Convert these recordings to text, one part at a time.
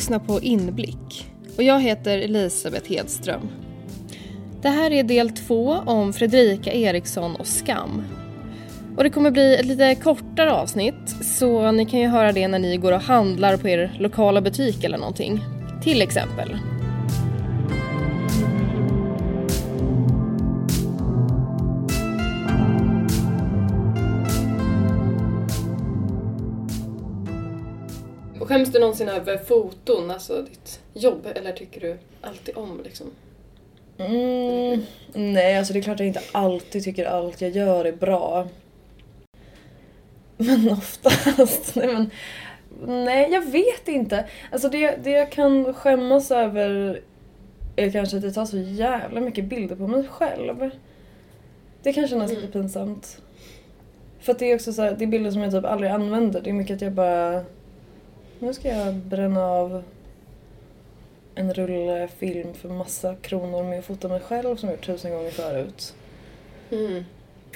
Lyssnar på Inblick och jag heter Elisabeth Hedström. Det här är del två om Fredrika Eriksson och skam. Och det kommer bli ett lite kortare avsnitt så ni kan ju höra det när ni går och handlar på er lokala butik eller någonting. Till exempel. Skäms du någonsin över foton, alltså ditt jobb, eller tycker du alltid om liksom? Mm, nej, alltså det är klart jag inte alltid tycker allt jag gör är bra. Men oftast, nej men... Nej, jag vet inte. Alltså det, det jag kan skämmas över är kanske att jag tar så jävla mycket bilder på mig själv. Det kan kännas lite pinsamt. För att det är också så här, det är bilder som jag typ aldrig använder. Det är mycket att jag bara... Nu ska jag bränna av en rulle film för massa kronor med att fota mig själv som jag gjort tusen gånger förut. Mm.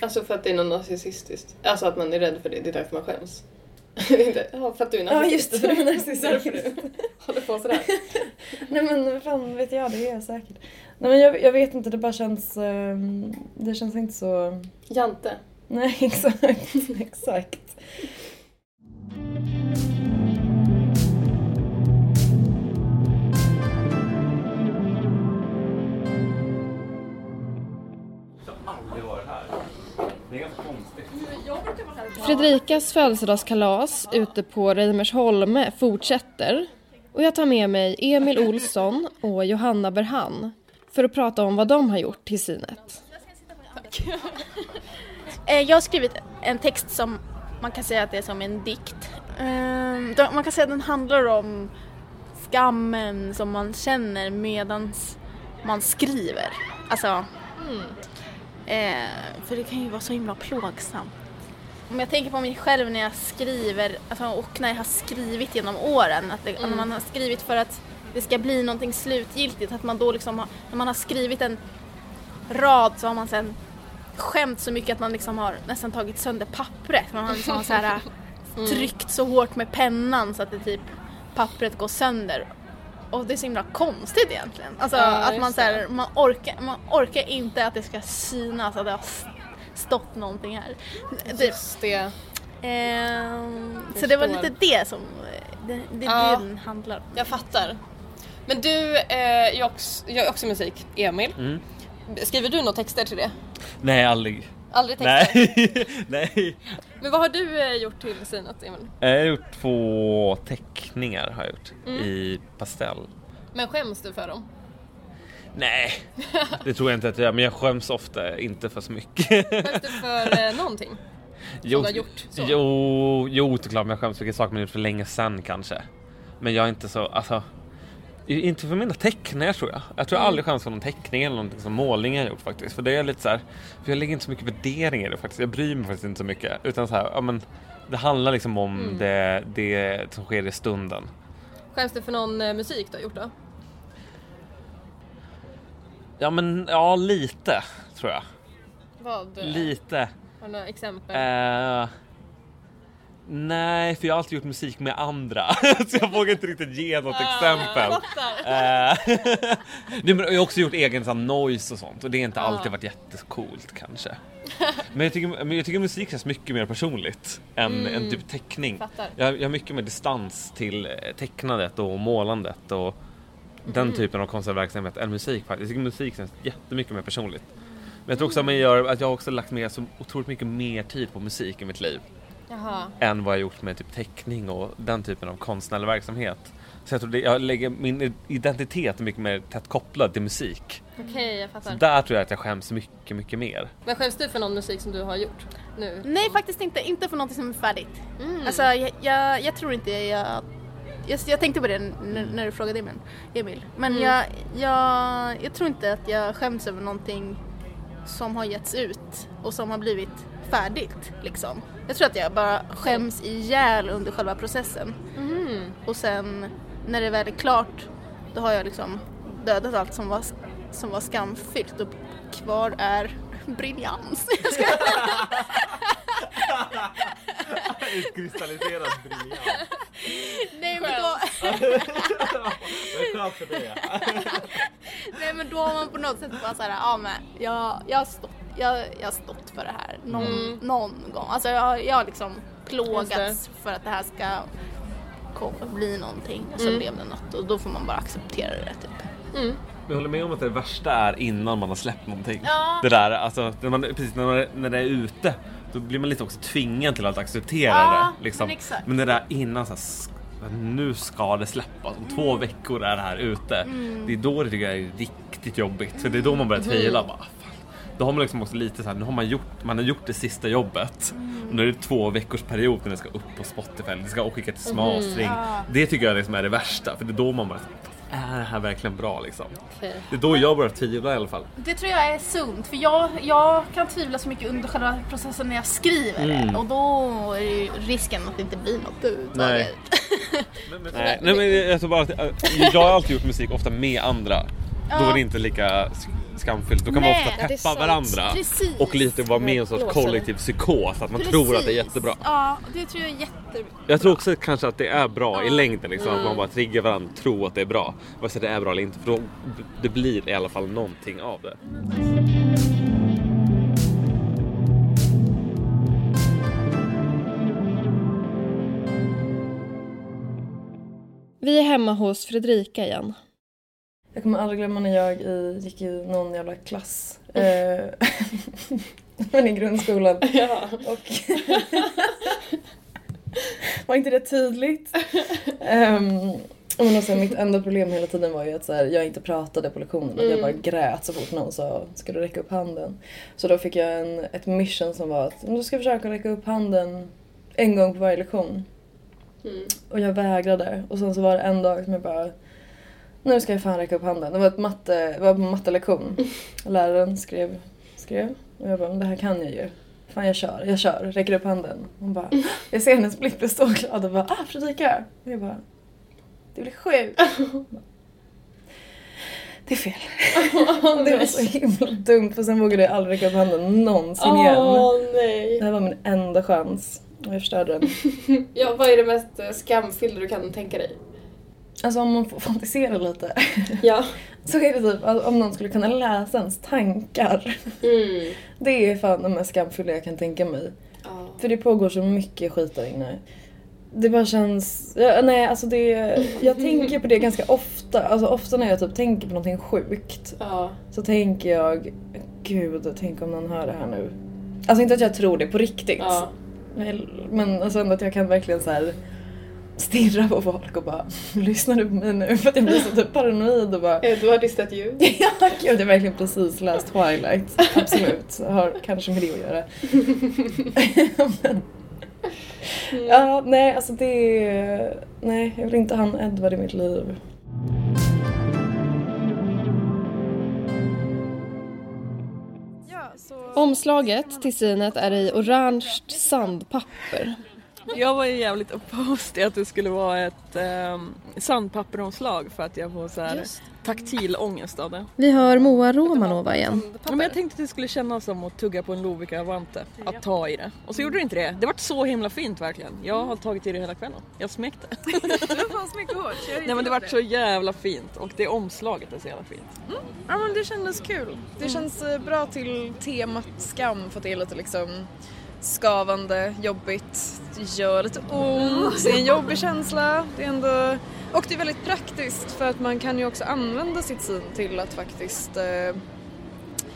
Alltså för att det är något narcissistiskt? Alltså att man är rädd för det, det är därför man skäms? Inte, ja, för att du är Ja narcissist. just det, jag är narcissist. därför du håller på sådär. Nej men fan vet jag, det är jag säkert. Nej men jag, jag vet inte, det bara känns... ehm, det känns inte så... Jante. Nej exakt, exakt. Fredrikas födelsedagskalas ute på Reimersholme fortsätter. Och jag tar med mig Emil Olsson och Johanna Berhan för att prata om vad de har gjort till synet. Eh, Jag har skrivit en text som man kan säga att det är som en dikt. Ehm, Man kan säga att den handlar om skammen som man känner medans man skriver. Alltså, eh, för det kan ju vara så himla plågsamt. Om jag tänker på mig själv när jag skriver, alltså, och när jag har skrivit genom åren, att, det, att man har skrivit för att det ska bli någonting slutgiltigt, att man då liksom har, när man har skrivit en rad så har man sen skämt så mycket att man liksom har nästan tagit sönder pappret. Man har liksom så här, tryckt så hårt med pennan så att det typ pappret går sönder. Och det är så himla konstigt egentligen. Alltså Ja, att man, så här, man, orkar, man orkar inte att det ska synas att det har stått någonting här. Just det. Ehm, så det var lite det som det, det, Ja. den handlar om. Jag fattar. Men du eh, gör, också, gör också musik, Emil. Mm. Skriver du några texter till det? Nej, aldrig. Aldrig texter? Nej. Nej. Men vad har du eh, gjort till synet, Emil? Jag har gjort två teckningar har jag gjort Mm. i pastell. Men skäms du för dem? Nej, det tror jag inte att jag gör, men jag skäms ofta inte för så mycket. Skäms du för eh, någonting? jo, du har gjort så? Jo, jo, det är klart, men jag skäms för saker man gjort för länge sedan kanske. Men jag är inte så, alltså. Inte för mina teckningar tror jag. Jag tror jag aldrig skäms för någon teckning eller någonting som målning jag gjort faktiskt. För det är lite så här, för jag lägger inte så mycket värdering i det faktiskt. Jag bryr mig faktiskt inte så mycket. Utan så här, ja men det handlar liksom om det, det som sker i stunden. Skäms du för någon eh, musik du har gjort då? Ja men, ja lite tror jag. Vad? eh, Lite. Har du några exempel? Eh, nej, för jag har alltid gjort musik med andra. så jag vågar inte riktigt ge något exempel. Eh, nej, men jag har också gjort egen sån, noise och sånt och det har inte alltid varit jättecoolt kanske. Men jag tycker, men jag tycker musik känns mycket mer personligt än, än typ teckning. Fattar. Jag, jag har mycket mer distans till eh, tecknandet och målandet och den typen av konstnärlig verksamhet än musik faktiskt. Jag tycker musik känns jättemycket mer personligt. Men jag tror också att, man gör, att jag har också lagt med så otroligt mycket mer tid på musik i mitt liv Jaha. än vad jag gjort med typ teckning och den typen av konstnärlig verksamhet. Så jag tror det, jag lägger min identitet är mycket mer tätt kopplad till musik. Okej, jag Så fattar. där tror jag att jag skäms mycket, mycket mer. Men skäms du för någon musik som du har gjort nu? Nej faktiskt inte, inte för någonting som är färdigt. Mm. Alltså jag, jag, jag tror inte jag, jag... Jag tänkte på det n- när du frågade Emil. Emil. Men Mm. jag, jag, jag tror inte att jag skäms över någonting som har getts ut och som har blivit färdigt. Liksom. Jag tror att jag bara skäms ihjäl under själva processen. Mhm. Och sen när det väl är klart då har jag liksom dödat allt som var, som var skamfyllt och kvar är briljans. Utkristalliserad briljans. Nej men då, är skönt för. Nej men då har man på något sätt bara såhär, ja men jag, jag, har stått, jag, jag har stått för det här någon, Mm. någon gång. Alltså jag, jag har liksom plågats för att det här ska bli någonting och så Mm. blev det något och då får man bara acceptera det typ. Men jag håller med om att det värsta är innan man har släppt någonting. Ja. Det där, alltså när, man, precis när, man, när det är ute, då blir man lite också tvingad till att acceptera Ja, det. Liksom. men. Men det där innan, så här, nu ska det släppas. Om två veckor är det här ute. Mm. Det är då det tycker jag är riktigt jobbigt. För det är då man börjar tvivla. Bara, fan. Då har man liksom också lite så här, nu har man gjort, man har gjort det sista jobbet. Mm. Och nu är det två veckors period när det ska upp på Spotify, det ska skicka till mastering. Ja. Det tycker jag liksom är det värsta. För det är då man bara, är det här verkligen bra liksom? Okej. Det är då jag börjar tvivla i alla fall. Det tror jag är sunt för jag, jag kan tvivla så mycket under själva processen när jag skriver det Mm. och då är ju risken att det inte blir något överhuvudtaget. Nej, nej men jag tror bara att äh, jag har alltid gjort musik ofta med andra. Då Ja. är det inte lika sk- skamfyllt. Då kan man Nej, ofta det är peppa varandra Precis. och lite vara med i en sorts kollektiv psykos. Att man Precis. tror att det är jättebra. Ja, det tror jag är jätte... Jag tror också kanske att det är bra i längden. Liksom, Mm. Att man bara triggar varandra och tror att det är bra. Vare sig det är bra eller inte. För då det blir i alla fall någonting av det. Vi är hemma hos Fredrika igen. Jag kommer aldrig glömma när jag i, gick i någon jävla klass. Eh, men i grundskolan. Ja. Och var inte det tydligt? Um, men också, mitt enda problem hela tiden var ju att så här, jag inte pratade på lektionerna. Jag bara grät så fort någon sa ska du räcka upp handen. Så då fick jag en, ett mission som var att du ska försöka räcka upp handen en gång på varje lektion. Mm. Och jag vägrade. Och sen så var det en dag som jag bara nu ska jag fan räcka upp handen. Det var, ett matte, det var på mattelektion. Läraren skrev, skrev och jag bara, men det här kan jag ju. Fan jag kör, jag kör, räcker upp handen. Hon bara, jag ser hennes blick bli så glad och bara, ah Fredrika. Och jag bara, det blir sjukt. Det är fel. det var så himla dumt för sen vågade jag aldrig räcka upp handen någonsin igen. Åh nej. Det här var min enda chans. Och jag förstörde den. Ja, vad är det mest skamfyllda du kan tänka dig? Alltså om man får fantisera lite. Ja. Så är det typ att om någon skulle kunna läsa ens tankar. Mm. Det är fan det mest skamfulla jag kan tänka mig. Ja. För det pågår så mycket skit där inne. Det bara känns... Ja, nej, alltså det... Jag tänker på det ganska ofta. Alltså ofta när jag typ tänker på någonting sjukt. Ja. Så tänker jag, gud, tänk om någon hör det här nu. Alltså inte att jag tror det på riktigt. Ja. Men alltså ändå att jag kan verkligen så här stirra på folk och bara lyssnar du på mig nu? För att jag blir så typ paranoid och bara Eh, Du har distat ljud. Ja, gud, jag har verkligen precis läst Twilight. Absolut. Har kanske med det att göra. Men, Ja, nej, alltså det är... Nej, jag vill inte ha en Edward i mitt liv. Omslaget till synet är i orange sandpapper. Jag var ju jävligt opposed till att det skulle vara ett um, sandpapperomslag för att jag får så här taktil ångest av det. Vi hör Moa Romanova igen. Ja, men jag tänkte att det skulle kännas som att tugga på en Lovikka-vante, att ta i det. Och så gjorde det inte det. Det var så himla fint verkligen. Jag har tagit i det hela kvällen. Jag smekte. Nej men det vart så jävla fint och det omslaget är så jävla fint. Ja men det kändes kul. Det känns eh, bra till temat skam för att det är lite liksom skavande, jobbigt, det gör lite ont, det är en jobbig känsla. Det är ändå... Och det är väldigt praktiskt för att man kan ju också använda sitt syn till att faktiskt eh,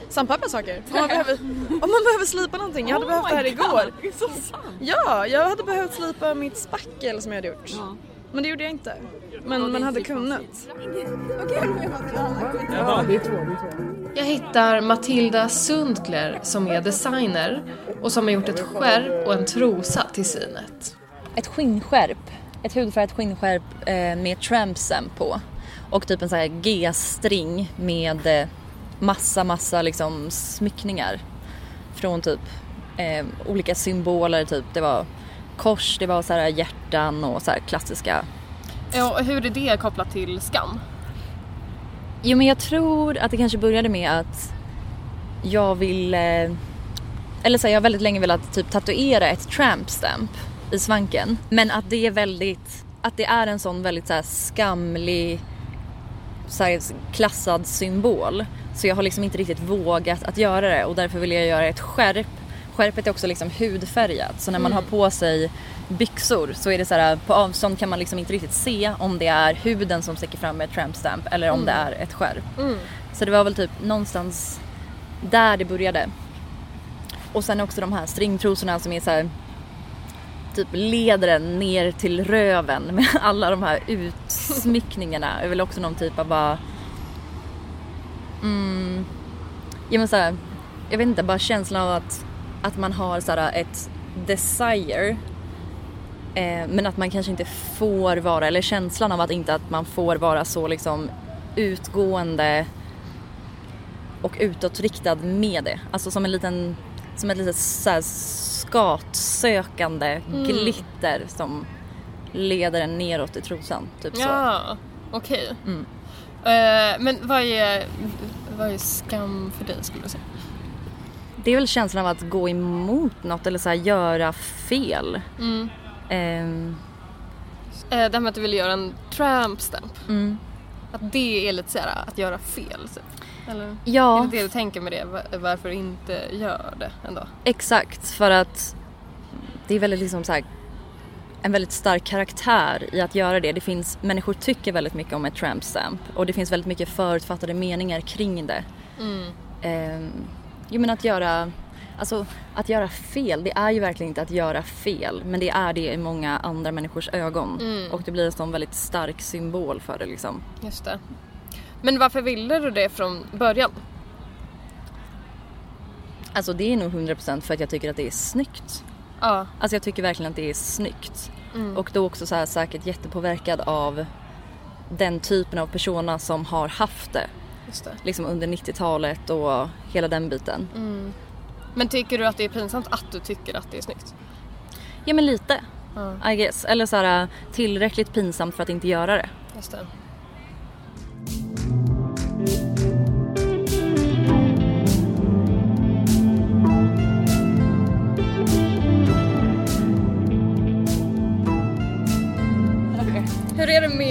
sandpappa saker. Om man, behöver, om man behöver slipa någonting. Jag hade behövt det här igår. Det är så sant! Ja, jag hade behövt slipa mitt spackel som jag hade gjort. Men det gjorde jag inte. Men man hade kunnat. Jag hittar Matilda Sundkler som är designer och som har gjort ett skärp och en trosa till synet. ett skinnskärp. Ett hudfärgat skinnskärp eh, med trampsen på. Och typ en sån här G-string med eh, massa, massa liksom smyckningar. Från typ eh, olika symboler, typ det var kors, det var så här hjärtan och så här klassiska. Ja, hur är det kopplat till skam? Jo men jag tror att det kanske började med att jag ville, eller så här, jag har väldigt länge velat typ tatuera ett tramp stamp i svanken. Men att det är väldigt att det är en sån väldigt så här, skamlig så här, klassad symbol. Så jag har liksom inte riktigt vågat att göra det och därför vill jag göra ett skärp. Skärpet är också liksom hudfärgat så när man har på sig byxor så är det så här på avstånd kan man liksom inte riktigt se om det är huden som sticker fram med ett tramp stamp eller om det är ett skärp. Så det var väl typ någonstans där det började. Och sen också de här stringtrosorna som är så här typ ledaren ner till röven med alla de här utsmyckningarna. är väl också någon typ av bara... Mm, ja men så här, jag vet inte, bara känslan av att, att man har så här ett desire eh, men att man kanske inte får vara, eller känslan av att inte att man får vara så liksom utgående och utåtriktad med det. Alltså som en liten, som ett litet så här skatsökande glitter som leder en neråt i trosan. Typ så. Ja, okej. Mm. Eh, men vad är, vad är skam för dig skulle du säga? Det är väl känslan av att gå emot något eller så här göra fel. Mm. Eh, det här med att du vill göra en tramp stamp. mm. Att det är lite såhär att göra fel. Typ. Eller? Är Ja, det det du tänker med det? Va- Varför inte gör det ändå? exakt. För att det är väldigt liksom så här, en väldigt stark karaktär i att göra det. Det finns, människor tycker väldigt mycket om ett tramp stamp och det finns väldigt mycket förutfattade meningar kring det. Mm. Um, jo men att göra, alltså att göra fel, det är ju verkligen inte att göra fel men det är det i många andra människors ögon Mm. och det blir en sån väldigt stark symbol för det liksom. Just det. Men varför ville du det från början? Alltså det är nog 100% för att jag tycker att det är snyggt. Ja. Alltså jag tycker verkligen att det är snyggt. Mm. Och då också så här säkert jättepåverkad av den typen av persona som har haft det det. liksom under 90-talet och hela den biten. Mm. Men tycker du att det är pinsamt att du tycker att det är snyggt? Ja men lite, Ja. I guess. Eller så här tillräckligt pinsamt för att inte göra det. Just det.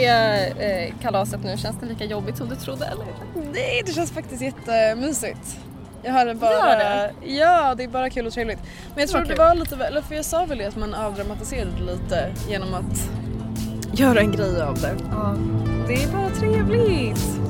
Eh, kalaset nu? Känns det lika jobbigt som du trodde eller? Nej, det känns faktiskt jättemysigt. Jag hade bara... Gör det? Ja, det är bara kul och trevligt. Men jag tror det var lite, eller för jag sa väl det att man avdramatiserade lite genom att göra en grej av det. Ja. Det är bara trevligt.